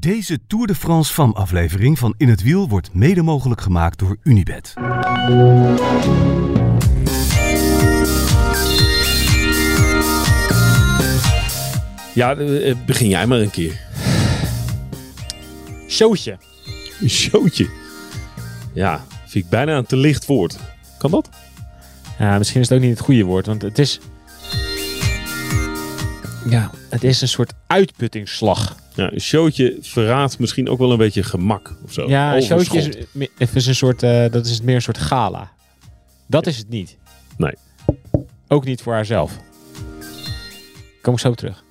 Deze Tour de France FAM aflevering van In het Wiel wordt mede mogelijk gemaakt door Unibed. Ja, eh, begin jij maar een keer. Showtje. Een showtje. Ja, vind ik bijna een te licht woord. Kan dat? Ja, misschien is het ook niet het goede woord, want het is... Ja, het is een soort uitputtingsslag. Ja, een showtje verraadt misschien ook wel een beetje gemak of zo. Ja, een showtje is, een soort, eh, dat is meer een soort gala. Dat is het niet. Nee. Ook niet voor haarzelf. Kom ik zo terug.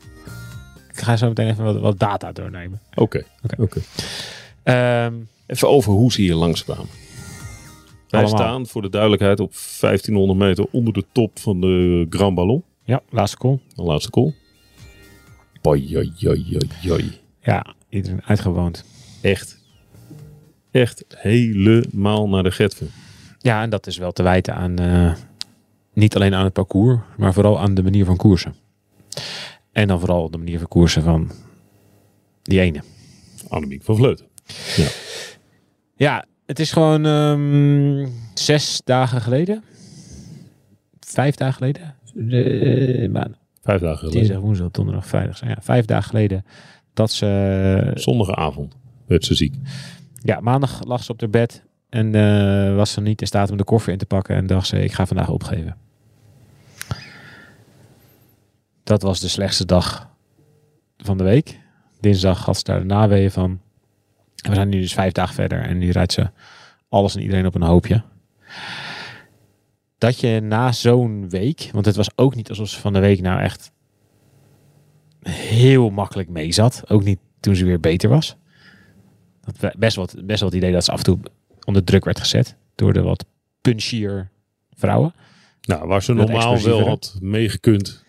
Ik ga zo meteen even wat, wat data doornemen. Oké, Oké. Ehm, Even over hoe ze hier langskwamen. Wij Allemaal. staan voor de duidelijkheid op 1500 meter onder de top van de Grand Ballon. ja, laatste call. De laatste call. Boi, oi, oi, oi, oi. Ja, iedereen uitgewoond. Echt. Echt helemaal naar de getven. Ja, en dat is wel te wijten aan eh, niet alleen aan het parcours, maar vooral aan de manier van koersen. En dan vooral de manier van koersen van die ene. Annemiek van Vleuten. Ja, het is gewoon ehm, zes dagen geleden. Vijf dagen geleden. De, maandag, Vijf dagen geleden. dinsdag, woensdag, donderdag, vrijdag. Ja, vijf dagen geleden dat ze... Zondagavond werd ze ziek. Ja, maandag lag ze op haar bed en eh, was ze niet in staat om de koffer in te pakken. En dacht ze, ik ga vandaag opgeven. Dat was de slechtste dag van de week. Dinsdag had ze daar de naweeën van. We zijn nu dus vijf dagen verder en nu rijdt ze alles en iedereen op een hoopje. Dat je na zo'n week, want het was ook niet alsof ze van de week nou echt heel makkelijk mee zat. Ook niet toen ze weer beter was. Dat best wel, best wel het idee dat ze af en toe onder druk werd gezet door de wat punchier vrouwen. Nou, waar ze Wat normaal wel had meegekund.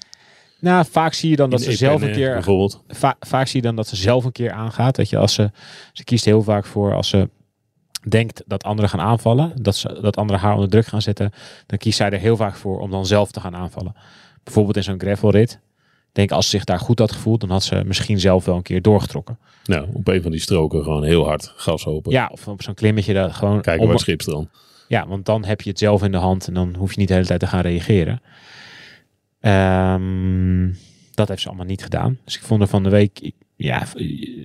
Nou, vaak zie je dan dat ze zelf een Epernay keer Bijvoorbeeld. va- vaak zie je dan dat ze zelf een keer aangaat. Dat je als ze, ze kiest heel vaak voor als ze denkt dat anderen gaan aanvallen, dat, ze, dat anderen haar onder druk gaan zetten, dan kiest zij er heel vaak voor om dan zelf te gaan aanvallen. Bijvoorbeeld in zo'n gravelrit. Denk als ze zich daar goed had gevoeld, dan had ze misschien zelf wel een keer doorgetrokken. Nou, op een van die stroken gewoon heel hard gas open. Ja, of op zo'n klimmetje dat gewoon. Kijken waar het schipstrand. Ja, want dan heb je het zelf in de hand en dan hoef je niet de hele tijd te gaan reageren. Ehm, dat heeft ze allemaal niet gedaan. Dus ik vond er van de week, ja, v-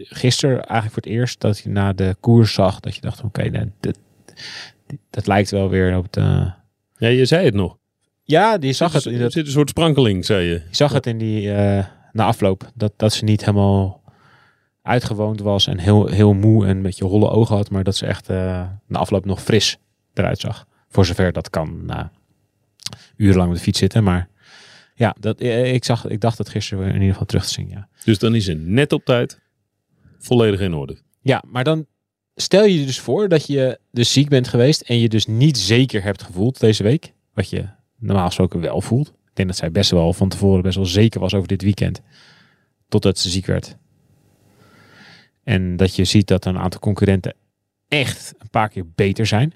gisteren eigenlijk voor het eerst dat je na de koers zag, dat je dacht, oké, dat, dat, dat lijkt wel weer op het... eh, Ja, je zei het nog. Ja, die zag het, Er in dat, zit een soort sprankeling, zei je. je zag het in die, eh, na afloop, dat, dat ze niet helemaal uitgewoond was en heel, heel moe en een beetje holle ogen had, maar dat ze echt eh, na afloop nog fris eruit zag. Voor zover dat kan, na urenlang op de fiets zitten. Maar ja, dat, eh, ik, zag, ik dacht het gisteren weer in ieder geval terug te zien. Ja. Dus dan is ze net op tijd volledig in orde. ja, maar dan stel je je dus voor dat je dus ziek bent geweest en je dus niet zeker hebt gevoeld deze week. Wat je normaal gesproken wel voelt. Ik denk dat zij best wel van tevoren best wel zeker was over dit weekend. Totdat ze ziek werd. En dat je ziet dat een aantal concurrenten echt een paar keer beter zijn.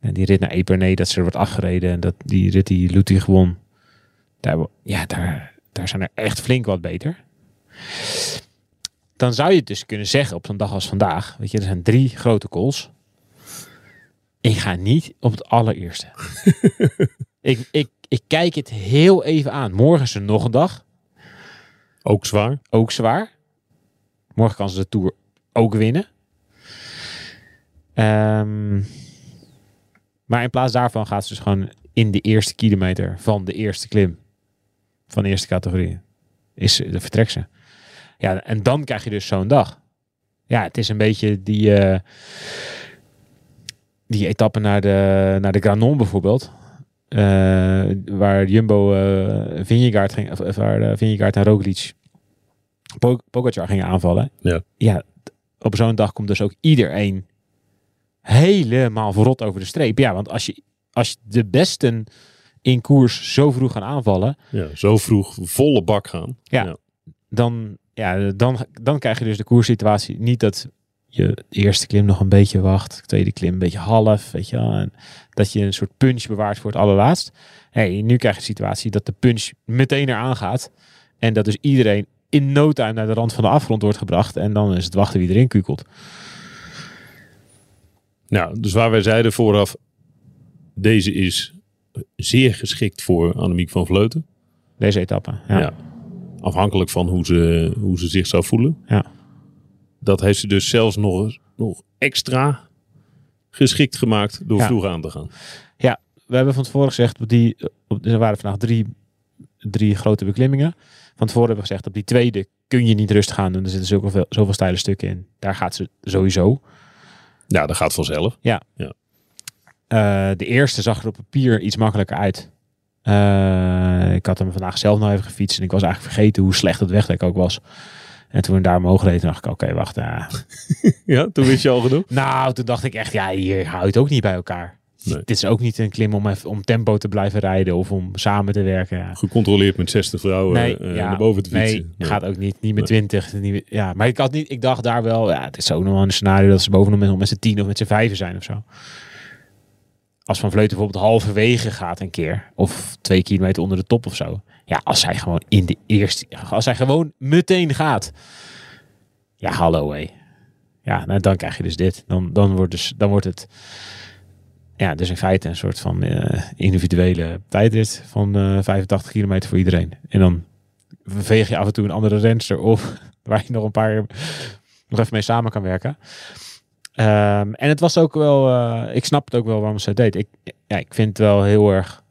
En die rit naar Epernay, dat ze er wordt afgereden. En dat die rit die Ludwig won. Daar, ja, daar, daar zijn er echt flink wat beter. Dan zou je het dus kunnen zeggen op zo'n dag als vandaag. Weet je, er zijn drie grote calls. Ik ga niet op het allereerste. ik, ik, ik kijk het heel even aan. Morgen is er nog een dag. Ook zwaar. Ook zwaar. Morgen kan ze de Tour ook winnen. Ehm, maar in plaats daarvan gaat ze dus gewoon in de eerste kilometer van de eerste klim. Van de eerste categorie. Is de vertrekt ze. Ja, en dan krijg je dus zo'n dag. Ja, het is een beetje die, eh, die etappe naar de, naar de Granon bijvoorbeeld. Eh, waar Jumbo eh Vingegaard ging, of, of waar Vingegaard en Roglic Po- Pogacar gingen aanvallen. Ja. ja, op zo'n dag komt dus ook iedereen helemaal verrot over de streep. Ja, want als je, als je de besten in koers zo vroeg gaan aanvallen, Ja, zo vroeg volle bak gaan. Ja. dan, ja, dan, dan krijg je dus de koerssituatie niet dat je de eerste klim nog een beetje wacht, de tweede klim een beetje half, weet je wel, en dat je een soort punch bewaart voor het allerlaatst. Hey, nu krijg je de situatie dat de punch meteen eraan gaat en dat dus iedereen in no time naar de rand van de afgrond wordt gebracht. En dan is het wachten wie erin kukelt. Nou, dus waar wij zeiden vooraf, deze is zeer geschikt voor Annemiek van Vleuten. Deze etappe. Ja. Ja. Afhankelijk van hoe ze, hoe ze zich zou voelen. Ja. Dat heeft ze dus zelfs nog, nog extra geschikt gemaakt door Ja. vroeg aan te gaan. We hebben van tevoren gezegd, op die, op, er waren vandaag drie, drie grote beklimmingen. Van tevoren hebben we gezegd, op die tweede kun je niet rustig aan doen. Er zitten zoveel, zoveel steile stukken in. Daar gaat ze sowieso. Ja, dat gaat vanzelf. Eh, de eerste zag er op papier iets makkelijker uit. Eh, ik had hem vandaag zelf nog even gefietst en ik was eigenlijk vergeten hoe slecht het wegdek ook was. En toen we daar omhoog reden, dacht ik, oké, wacht. ja. Ja, toen wist je al genoeg. Nou, toen dacht ik echt, ja, hier houdt het ook niet bij elkaar. Nee. Dit is ook niet een klim om, even, om tempo te blijven rijden of om samen te werken. Ja. Gecontroleerd met 60 vrouwen Nee, eh, ja, naar boven te nee, fietsen. gaat ook niet. Niet met Nee. 20. Niet met- ja, maar ik had niet. Ik dacht daar wel. Ja, het is ook nog wel een scenario dat ze bovenop met, met z'n tien of met z'n vijven zijn of zo. Als Van Vleuten bijvoorbeeld halverwege gaat een keer. Of twee kilometer onder de top of zo. Ja, als zij gewoon in de eerste. Als zij gewoon meteen gaat. Ja, hallo hé. Ja, nou, dan krijg je dus dit. Dan, dan, wordt, dus, dan wordt het. Ja, dus in feite een soort van eh, individuele tijdrit van eh 85 kilometer voor iedereen. En dan veeg je af en toe een andere renster op, waar je nog een paar nog even mee samen kan werken. Ehm, en het was ook wel, eh, ik snap het ook wel waarom ze deed. Ik, ja, ik vind het wel heel erg,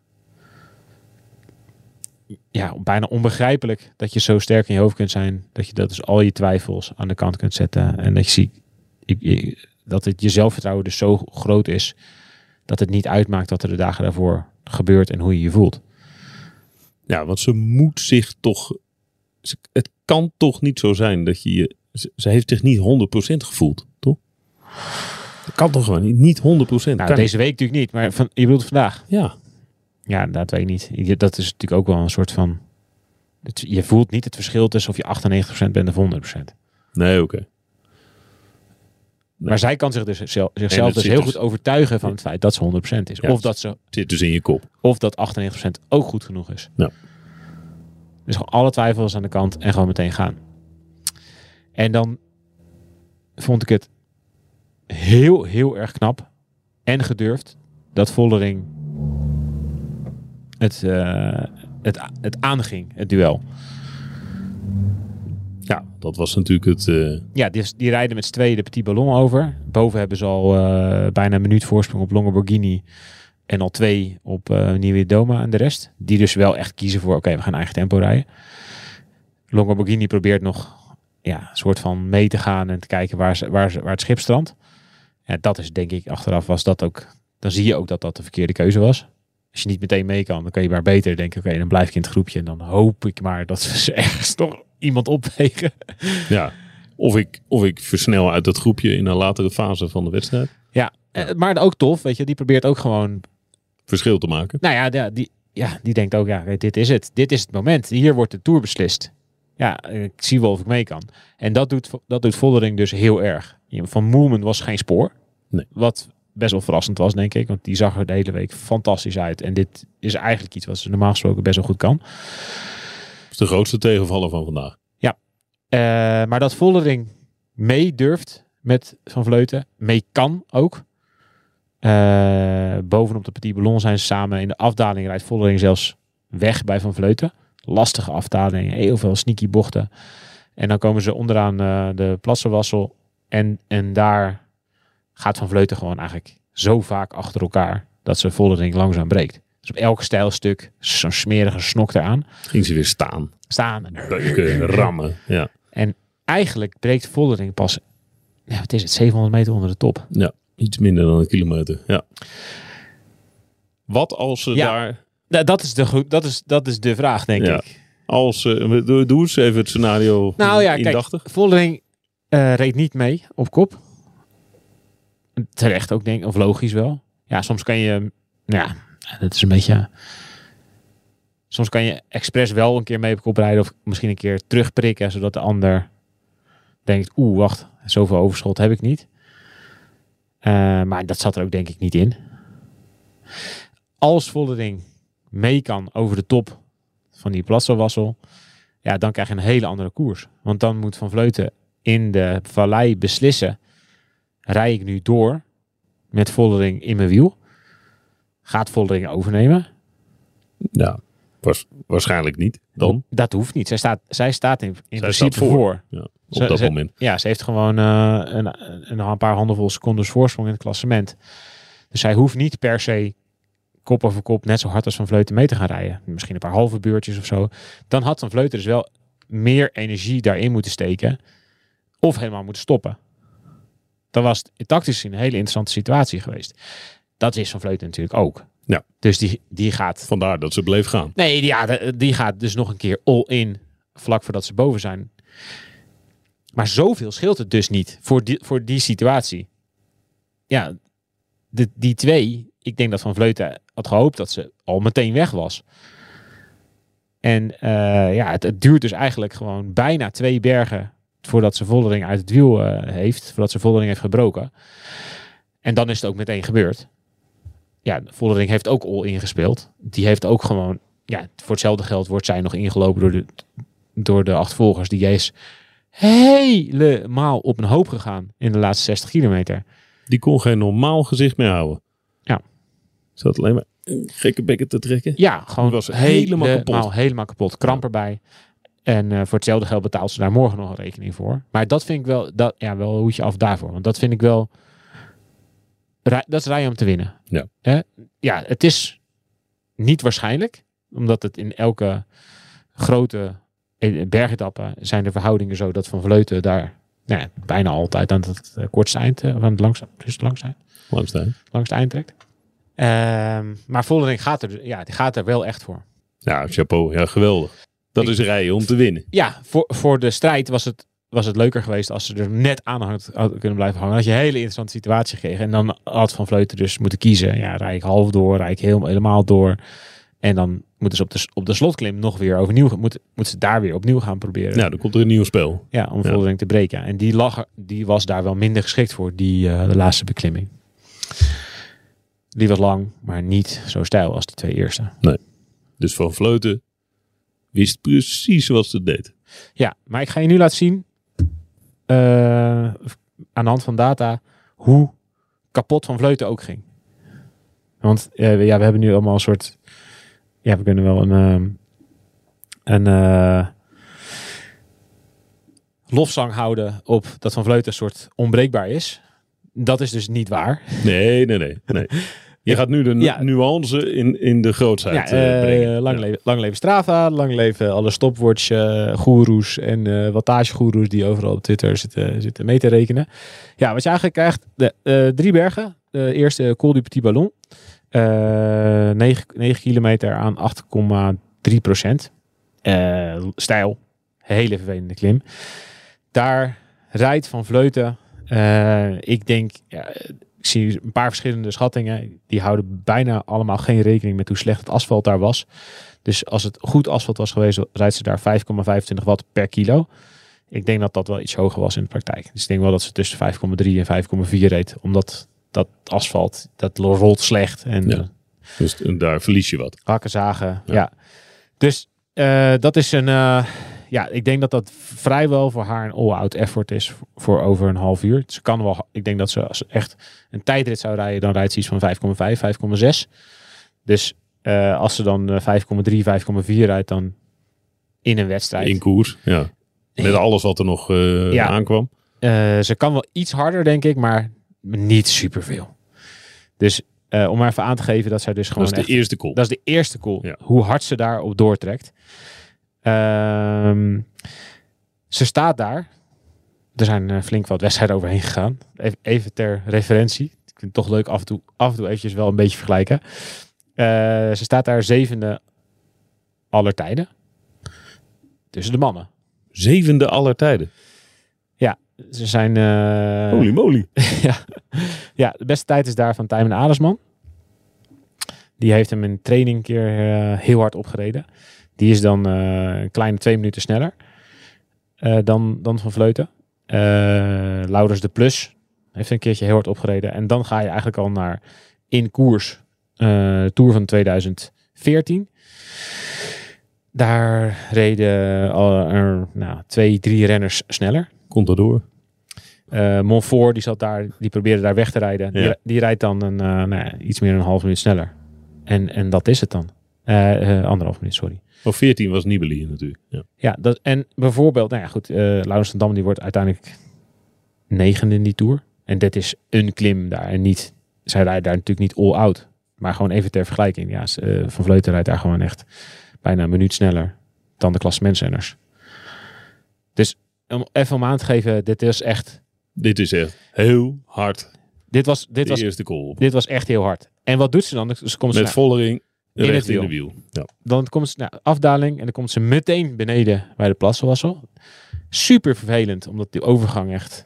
ja, bijna onbegrijpelijk dat je zo sterk in je hoofd kunt zijn, dat je dat dus al je twijfels aan de kant kunt zetten en dat je ziet ik- dat het je zelfvertrouwen dus zo groot is dat het niet uitmaakt wat er de dagen daarvoor gebeurt en hoe je je voelt. Ja, want ze moet zich toch... Het kan toch niet zo zijn dat je je... Ze, heeft zich niet 100% gevoeld? Dat kan toch gewoon niet? Niet 100%. Nou, deze week natuurlijk niet, maar van, je bedoelt vandaag? Ja, Ja, dat weet ik niet. Dat is natuurlijk ook wel een soort van... het- je voelt niet het verschil tussen of je 98% bent of 100%. nee, oké. Maar zij kan zich dus zichzelf dus heel dus- goed overtuigen van het feit dat ze 100% is. Ja, of, dat ze, Zit dus in je kop. of dat 98% ook goed genoeg is. Ja. Dus gewoon alle twijfels aan de kant en gewoon meteen gaan. En dan vond ik het heel, heel erg knap en gedurfd dat Vollering het, eh, het, het aanging, het duel. Ja, dat was natuurlijk het... eh, Ja, die, die rijden met z'n tweeën de Petit Ballon over. Boven hebben ze al eh, bijna een minuut voorsprong op Longo Borghini. En al twee op eh Nieuwe Doma en de rest. Die dus wel echt kiezen voor, oké, we gaan eigen tempo rijden. Longo Borghini probeert nog ja, een soort van mee te gaan en te kijken waar, ze, waar, ze, waar het schip strandt. Ja, dat is denk ik, achteraf was dat ook, dan zie je ook dat dat de verkeerde keuze was. Als je niet meteen mee kan, dan kan je maar beter denken, oké, dan blijf ik in het groepje. En dan hoop ik maar dat ze ergens toch iemand opwegen. ja, of ik, of ik versnel uit dat groepje in een latere fase van de wedstrijd. Ja, eh, maar ook tof, weet je. Die probeert ook gewoon... Verschil te maken. Nou ja, ja, die, ja, die denkt ook, ja, dit is het. Dit is het moment. Hier wordt de Tour beslist. Ja, eh, ik zie wel of ik mee kan. En dat doet, dat doet Vollering dus heel erg. Van Moerman was geen spoor. Nee. Wat best wel verrassend was, denk ik. Want die zag er de hele week fantastisch uit. En dit is eigenlijk iets wat ze normaal gesproken best wel goed kan. Dat is de grootste tegenvaller van vandaag. Eh, maar dat Vollering mee durft met Van Vleuten, mee kan ook. Eh, bovenop de Petit Ballon zijn ze samen in de afdaling rijdt Vollering zelfs weg bij Van Vleuten. Lastige afdaling, heel veel sneaky bochten. En dan komen ze onderaan eh, de Plassenwassel en, en daar gaat Van Vleuten gewoon eigenlijk zo vaak achter elkaar dat ze Vollering langzaam breekt. Dus op elk stijlstuk zo'n smerige snok eraan. Ging ze weer staan. Staan en Beuken, rammen. Ja. eigenlijk breekt Vollering pas, ja, wat is het, 700 meter onder de top. ja, iets minder dan een kilometer. Ja. Wat als ze Ja. daar... Nou, dat, is de, goed- dat, is, dat is de vraag, denk Ja. ik. Als ze... Doe, doe eens even het scenario Nou ja, kijk, indachtig. Vollering eh, reed niet mee op kop. Terecht ook, denk ik, of logisch wel. Ja, soms kan je, ja, dat is een beetje... Soms kan je expres wel een keer mee op kop rijden of misschien een keer terugprikken, zodat de ander denkt, oeh, wacht, zoveel overschot heb ik niet. Eh, maar dat zat er ook denk ik niet in. Als Vollering mee kan over de top van die Platzerwassel, Ja, dan krijg je een hele andere koers. Want dan moet Van Vleuten in de vallei beslissen. Rij ik nu door met Vollering in mijn wiel? Gaat Vollering overnemen? Ja, was, waarschijnlijk niet dan. Dat hoeft niet. Zij staat, zij staat in, in Zij principe staat voor. voor. Ja, op Ze- dat ze- moment. Ja, ze heeft gewoon eh, een, een, een paar handenvol secondes voorsprong in het klassement. Dus zij hoeft niet per se kop over kop net zo hard als Van Vleuten mee te gaan rijden. Misschien een paar halve beurtjes of zo. Dan had Van Vleuten dus wel meer energie daarin moeten steken. Of helemaal moeten stoppen. Dan was het tactisch een hele interessante situatie geweest. Dat is Van Vleuten natuurlijk ook. Ja. Dus die, die gaat Vandaar dat ze bleef gaan. Nee, die- ja, die gaat dus nog een keer all in vlak voordat ze boven zijn. Maar zoveel scheelt het dus niet voor die, voor die situatie. Ja, de, die twee, ik denk dat Van Vleuten had gehoopt dat ze al meteen weg was. En eh, ja, het, duurt dus eigenlijk gewoon bijna twee bergen voordat ze Vollering uit het wiel eh, heeft. Voordat ze Vollering heeft gebroken. En dan is het ook meteen gebeurd. Ja, Vollering heeft ook all ingespeeld. Die heeft ook gewoon ja, voor hetzelfde geld wordt zij nog ingelopen door de, door de achtervolgers. Die is helemaal op een hoop gegaan in de laatste 60 kilometer. Die kon geen normaal gezicht meer houden. Zat alleen maar een gekke bekken te trekken. Ja, gewoon was helemaal, kapot. kapot. Helemaal kapot. Kramp erbij. En eh, voor hetzelfde geld betaalt ze daar morgen nog een rekening voor. Maar dat vind ik wel, dat, ja, wel hoedje af daarvoor. Want dat vind ik wel, rij- dat is rijden om te winnen. Ja. Hè? ja, het is niet waarschijnlijk. Omdat het in elke grote eh, bergetappe zijn de verhoudingen zo dat Van Vleuten daar nou ja, bijna altijd aan het eh, kortste eind, eh, van het langste, dus het langste eind. langste eind trekt. Ehm, maar Vollering gaat er, ja, die gaat er wel echt voor. Ja, chapeau. Ja, geweldig. Dat Ik- is rijden om te winnen. Ja, voor, voor de strijd was het, was het leuker geweest als ze er net aan had, had kunnen blijven hangen. Had je een hele interessante situatie gekregen. En dan had Van Vleuten dus moeten kiezen. Ja, rij ik half door, rij ik heel, helemaal door. En dan moeten ze op de, op de slotklim nog weer overnieuw, moeten, moeten ze daar weer opnieuw gaan proberen. Nou, dan komt er een nieuw spel. Ja, om Ja. Vollering te breken. En die, lag, die was daar wel minder geschikt voor, die eh, de laatste beklimming. Die was lang, maar niet zo stijl als de twee eerste. Dus Van Vleuten wist precies wat ze deed. Ja, maar ik ga je nu laten zien, eh, aan de hand van data, hoe kapot Van Vleuten ook ging. Want eh, we- ja, we hebben nu allemaal een soort, ja, we kunnen wel een, ehm, een eh, lofzang houden op dat Van Vleuten een soort onbreekbaar is. Dat is dus niet waar. Nee, nee, nee. nee. Je gaat nu de Ja. nuance in, in de grootheid Ja, eh, eh, brengen. lang, Ja. leven, lang leven Strava, lang leven alle stopwatch eh goeroes en eh wattagegoeroes die overal op Twitter zitten, zitten mee te rekenen. Ja, wat je eigenlijk krijgt, de, drie bergen. De eerste Col du Petit Ballon. Eh 9, 9 kilometer aan 8,3 procent. Stijl. Hele vervelende klim. Daar rijdt Van Vleuten. ik denk, ja, ik zie een paar verschillende schattingen. Die houden bijna allemaal geen rekening met hoe slecht het asfalt daar was. Dus als het goed asfalt was geweest, rijdt ze daar 5,25 watt per kilo. Ik denk dat dat wel iets hoger was in de praktijk. Dus ik denk wel dat ze tussen 5,3 en 5,4 reed. Omdat dat asfalt, dat rolt slecht. En Ja. Dus daar verlies je wat. hakken zagen. Ja. Ja. Dus eh, dat is een. eh, ja, ik denk dat dat vrijwel voor haar een all-out effort is voor, over een half uur. Ze kan wel. Ik denk dat ze als echt een tijdrit zou rijden, dan rijdt ze iets van 5,5, 5,6. Dus eh, als ze dan eh, 5,3, 5,4 rijdt, dan in een wedstrijd. In koers. Ja. Met alles wat er nog eh, Ja. aankwam. Eh, ze kan wel iets harder, denk ik, maar niet superveel. Dus eh, om maar even aan te geven dat zij dus gewoon Dat is echt de eerste call. Dat is de eerste cool. Ja. Hoe hard ze daarop doortrekt. Ehm, ze staat daar. Er zijn eh, flink wat wedstrijden overheen gegaan. Even, even ter referentie. Ik vind het toch leuk af en toe, af en toe eventjes wel een beetje vergelijken. Eh, ze staat daar zevende aller tijden. Tussen de mannen. Zevende aller tijden. Ze zijn... eh, Holy moly. ja. ja, de beste tijd is daar van Tijmen Adelsman. Die heeft hem in training een keer heel hard opgereden. Die is dan eh, een kleine twee minuten sneller eh, dan, dan Van Vleuten. Eh Laurens de Plus heeft een keertje heel hard opgereden. En dan ga je eigenlijk al naar in koers eh, Tour van 2014. Daar reden al er nou, twee, drie renners sneller. Komt daardoor. Eh Montfort die zat daar, die probeerde daar weg te rijden. Die, Ja. die rijdt dan een, eh, nou iets meer dan een half minuut sneller. En, en dat is het dan. Eh, eh, anderhalf minuut, sorry. Oh, 14 was Nibali natuurlijk. Ja. Ja, dat, en bijvoorbeeld, nou ja, goed, eh Laurens van Dam die wordt uiteindelijk negende in die Tour. En dit is een klim daar en niet, zij rijden daar natuurlijk niet all-out. Maar gewoon even ter vergelijking. Ja, eh, Van Vleuten rijdt daar gewoon echt bijna een minuut sneller dan de klassementsrenners. Dus om even om aan te geven, dit is echt, Dit is echt heel hard. dit was, dit de was, eerste op. dit was echt heel hard. En wat doet ze dan? Ze komt ze Met naar- Vollering het recht in wiel. de wiel. Ja. dan komt ze naar afdaling en dan komt ze meteen beneden bij de plassen was al. Super vervelend, omdat die overgang echt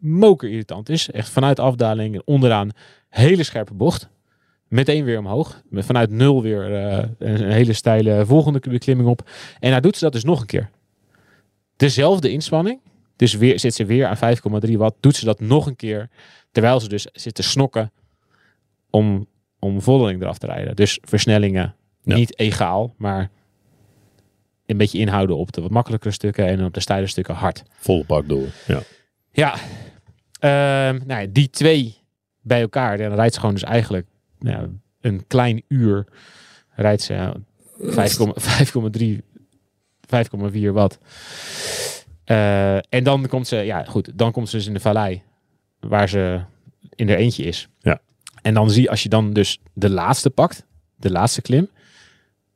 moker irritant is. Echt vanuit afdaling en onderaan hele scherpe bocht. Meteen weer omhoog. Met vanuit nul weer eh, een, een hele steile volgende beklimming op. En nou doet ze dat dus nog een keer. Dezelfde inspanning. Dus weer, zit ze weer aan 5,3 watt. Doet ze dat nog een keer. Terwijl ze dus zit te snokken om, om Vollering eraf te rijden. Dus versnellingen Ja. niet egaal, maar een beetje inhouden op de wat makkelijkere stukken en op de steile stukken hard. Volle bak door. Ja. Ja, Ehm, nou ja, die twee bij elkaar, dan rijdt ze gewoon dus eigenlijk nou, ja, een klein uur rijdt ze ja, 5,3, 5,4 watt. Eh, en dan komt ze, ja goed, dan komt ze dus in de vallei waar ze in haar eentje is. Ja. En dan zie je, als je dan dus de laatste pakt, de laatste klim,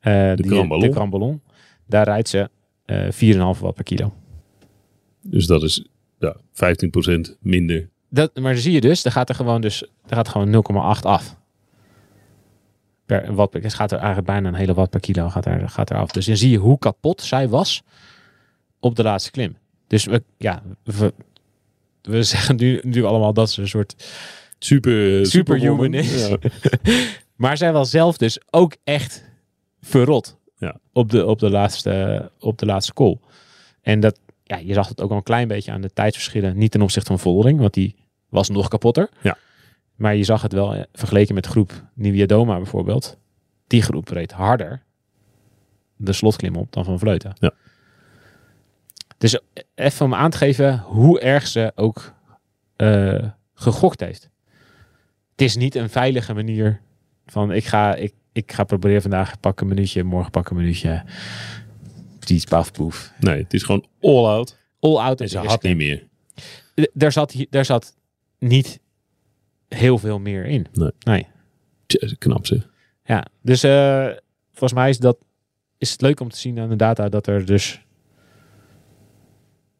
eh, die- de Grand Ballon, daar rijdt ze eh 4,5 watt per kilo. Dus dat is ja, 15% minder. Dat, maar dan zie je dus, daar gaat er gewoon, dus, daar gaat gewoon 0,8 af. Per watt per, dus gaat er eigenlijk bijna een hele watt per kilo gaat er, gaat er af. Dus dan zie je hoe kapot zij was op de laatste klim. Dus we, ja, we, we zeggen nu, nu allemaal dat ze een soort Super, Superhuman is. Ja. Maar zij was zelf dus ook echt verrot Ja. op, de, op, de laatste, op de laatste call. En dat, ja, je zag het ook al een klein beetje aan de tijdsverschillen. Niet ten opzichte van Vollering, want die was nog kapotter. Ja. Maar je zag het wel eh, vergeleken met groep Doma bijvoorbeeld. Die groep reed harder de slotklim op dan Van Vleuten. Ja. Dus eh, even om aan te geven hoe erg ze ook eh, gegokt heeft. Het is niet een veilige manier van ik ga, ik, ik ga proberen vandaag pak een minuutje, morgen pak een minuutje. Iets paf poef. Nee, het is gewoon all out. All out En ze had niet meer. Daar zat, daar zat niet heel veel meer in. Nee. nee. Knap zeg. Ja, dus eh, volgens mij is dat is het leuk om te zien aan de data dat er dus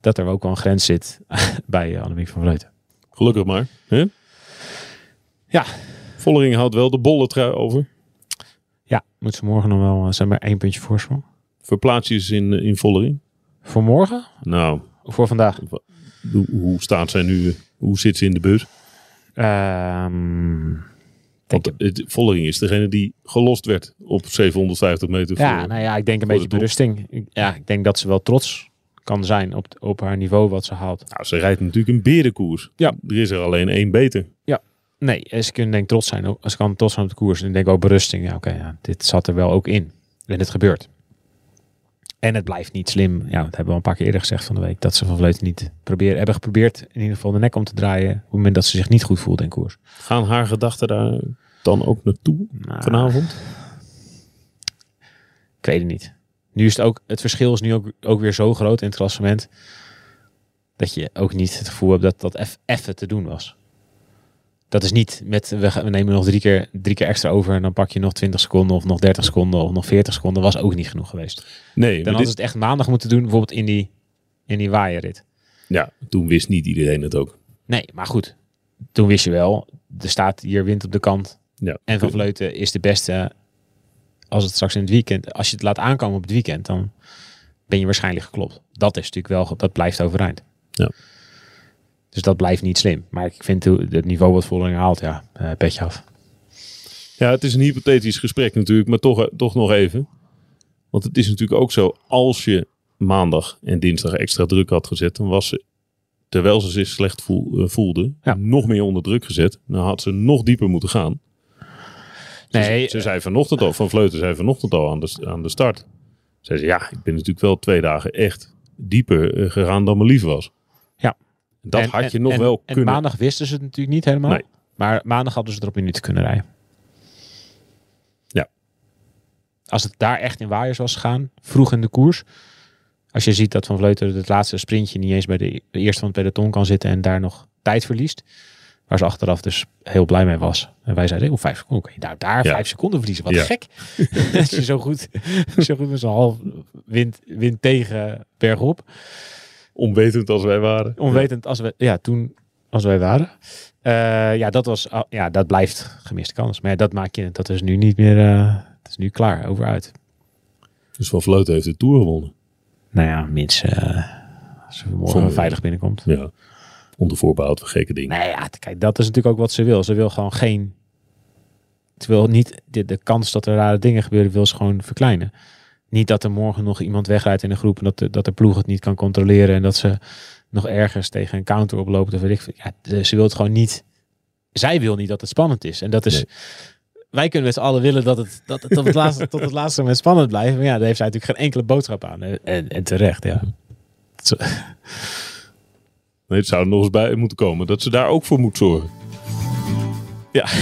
dat er ook wel een grens zit bij uh, Annemiek van Vleuten. Gelukkig maar. Hè? Ja. Vollering houdt wel de bolle trui over. Ja, moet ze morgen nog wel eh, zijn maar één puntje voorsprong. Verplaats je ze in, in Vollering? Voor morgen Nou, of voor vandaag? hoe, hoe staat zij nu? Hoe zit ze in de bus? Denk Want het, Vollering is degene die gelost werd op 750 meter Ja, voor. nou ja, ik denk een beetje berusting. Ik- Ja, ik denk dat ze wel trots kan zijn op, op haar niveau wat ze haalt. Nou, ze rijdt natuurlijk een berenkoers. Ja. Er is er alleen één beter. Nee, eh, ze kunnen denk ik trots zijn. op- Ze kan trots zijn op de koers. En ik denk ook berusting. Ja, oké, ja, dit zat er wel ook in. En het gebeurt. En het blijft niet slim. Ja, dat hebben we al een paar keer eerder gezegd van de week. Dat ze van Vleuten niet proberen, hebben geprobeerd in ieder geval de nek om te draaien. Op het moment dat ze zich niet goed voelt in koers. Gaan haar gedachten daar dan ook naartoe Nou, vanavond? Ik weet het niet. Nu is het ook, het verschil is nu ook, ook weer zo groot in het klassement. Dat je ook niet het gevoel hebt dat dat eff- even te doen was. Dat is niet met, we, gaan- we nemen nog drie keer, drie keer extra over en dan pak je nog 20 seconden of nog 30 seconden of nog 40 seconden. Was ook niet genoeg geweest. Nee, Dan dit, ze het echt maandag moeten doen, bijvoorbeeld in die, in die waaierrit. ja, toen wist niet iedereen het ook. Nee, maar goed. Toen wist je wel, er staat hier wind op de kant. Ja. En Van Vleuten is de beste als het straks in het weekend, als je het laat aankomen op het weekend, dan ben je waarschijnlijk geklopt. Dat is natuurlijk wel, dat blijft overeind. Ja. Dus dat blijft niet slim. Maar ik vind het niveau wat Vollering haalt, ja, eh, petje af. Ja, het is een hypothetisch gesprek natuurlijk, maar toch, toch nog even. Want het is natuurlijk ook zo, als je maandag en dinsdag extra druk had gezet, dan was ze, terwijl ze zich slecht eh, voelde, Ja. nog meer onder druk gezet. Dan had ze nog dieper moeten gaan. Nee, Ze zei vanochtend al, Van Vleuten zei vanochtend al aan de, aan de start. Zei ze, ja, ik ben natuurlijk wel twee dagen echt dieper eh, gegaan dan me lief was. Ja. Dat En- had je en- nog en- wel en kunnen. maandag wisten ze het natuurlijk niet helemaal. Nee. Maar maandag hadden ze erop in niet kunnen rijden. Ja. Als het daar echt in waaiers was gegaan, vroeg in de koers. Als je ziet dat Van Vleuten het laatste sprintje niet eens bij de, de eerste van het peloton kan zitten en daar nog tijd verliest. Waar ze achteraf dus heel blij mee was. En wij zeiden, oh, vijf seconden. Kun je daar, daar Ja. vijf seconden verliezen? Wat Ja. gek. Als je zo goed, zo goed met zo'n half wind, wind tegen bergop. Onwetend als wij waren. Onwetend als we, ja, toen als wij waren. Eh, ja, dat was, ah, ja, dat blijft gemiste kans. Maar ja, dat maak je, dat is nu niet meer, eh dat is nu klaar, over uit. Dus Van Vleuten heeft de Tour gewonnen. Nou ja, mits eh, als ze morgen Zonder- veilig binnenkomt. Ja. Onder voorbehoud van gekke dingen. Nou ja, kijk, dat is natuurlijk ook wat ze wil. Ze wil gewoon geen, ze wil niet de, de kans dat er rare dingen gebeuren, wil ze gewoon verkleinen. Niet dat er morgen nog iemand wegrijdt in een groep en dat de, dat de ploeg het niet kan controleren en dat ze nog ergens tegen een counter oploopt of weet ik. Ja, de- ze wil het gewoon niet. Zij wil niet dat het spannend is. En dat is. Nee. Wij kunnen met z'n allen willen dat het, dat het tot, het laatste, tot het laatste moment spannend blijft. Maar ja, daar heeft zij natuurlijk geen enkele boodschap aan. En, en, terecht, ja. Nee, het zou er nog eens bij moeten komen dat ze daar ook voor moet zorgen. Ja.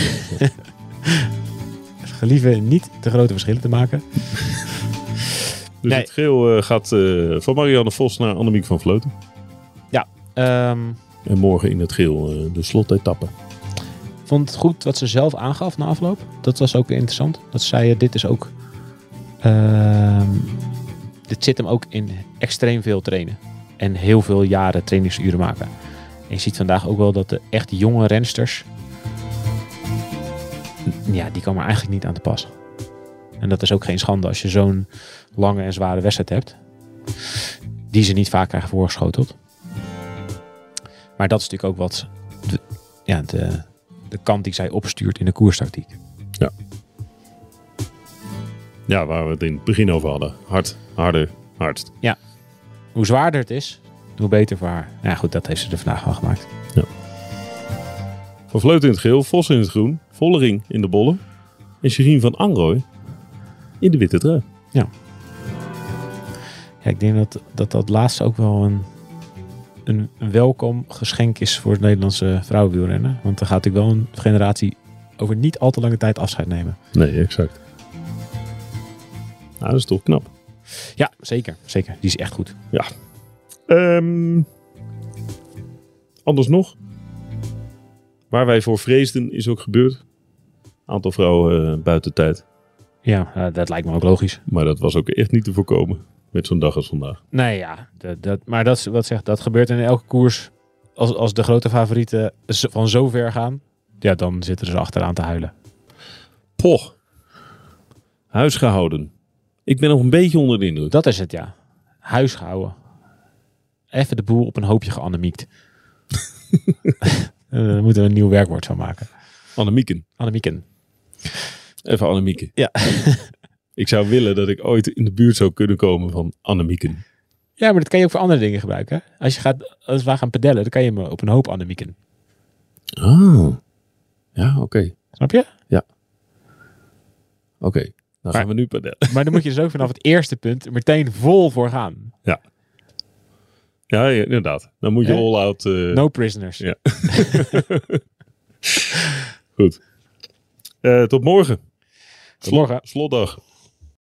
Gelieve niet te grote verschillen te maken. Dus Nee. het geel eh, gaat eh, van Marianne Vos naar Annemiek van Vleuten. Ehm, En morgen in het geel eh, de slotetappe. vond het goed wat ze zelf aangaf na afloop. Dat was ook weer interessant. Dat zei, dit is ook... ehm, dit zit hem ook in extreem veel trainen. En heel veel jaren trainingsuren maken. En je ziet vandaag ook wel dat de echt jonge rensters... Ja, die komen er eigenlijk niet aan te pas. En dat is ook geen schande als je zo'n lange en zware wedstrijd hebt. Die ze niet vaak krijgen voorgeschoteld. Maar dat is natuurlijk ook wat de, ja, de, de kant die zij opstuurt in de koerstactiek. Ja, waar we het in het begin over hadden. Hard, harder, hardst. Hoe zwaarder het is, hoe beter voor haar. Ja, goed, dat heeft ze er vandaag al gemaakt. Van Vleuten in het geel, Vos in het groen, Vollering in de bollen. En Sherine van Anrooy in de witte trui. Ja, ik denk dat dat, dat laatste ook wel een, een, welkom geschenk is voor het Nederlandse vrouwenwielrennen. Want er gaat natuurlijk wel een generatie over niet al te lange tijd afscheid nemen. Nee, exact. Nou, dat is toch knap. Ja, zeker. Zeker. Die is echt goed. Ehm, anders nog. Waar wij voor vreesden is ook gebeurd. Aantal vrouwen eh, buiten tijd. Ja, eh, dat lijkt me ook logisch. Maar dat was ook echt niet te voorkomen. Met zo'n dag als vandaag. Nee, ja. Dat, dat, maar dat, is wat zegt, dat gebeurt in elke koers. Als, als de grote favorieten van zo ver gaan, ja, dan zitten ze achteraan te huilen. Poch. Huisgehouden. Ik ben nog een beetje onder de indruk. Dat is het, ja. Huisgehouden. Even de boel op een hoopje geannemiekt. Eh, Daar moeten we een nieuw werkwoord van maken. Annemieken. Annemieken. Even Annemieken. Ja. Ik zou willen dat ik ooit in de buurt zou kunnen komen van Annemieken. Ja, maar dat kan je ook voor andere dingen gebruiken. Als, je gaat, als we gaan pedellen, dan kan je me op een hoop annemieken. Ah. Ja, oké. Snap je? Oké. Dan Maar- gaan we nu padellen. Maar dan moet je dus ook vanaf het eerste punt meteen vol voor gaan. Ja, ja, inderdaad. Dan moet je Hè? all-out... eh, No prisoners. Ja. Goed. Eh, tot morgen. Slotdag.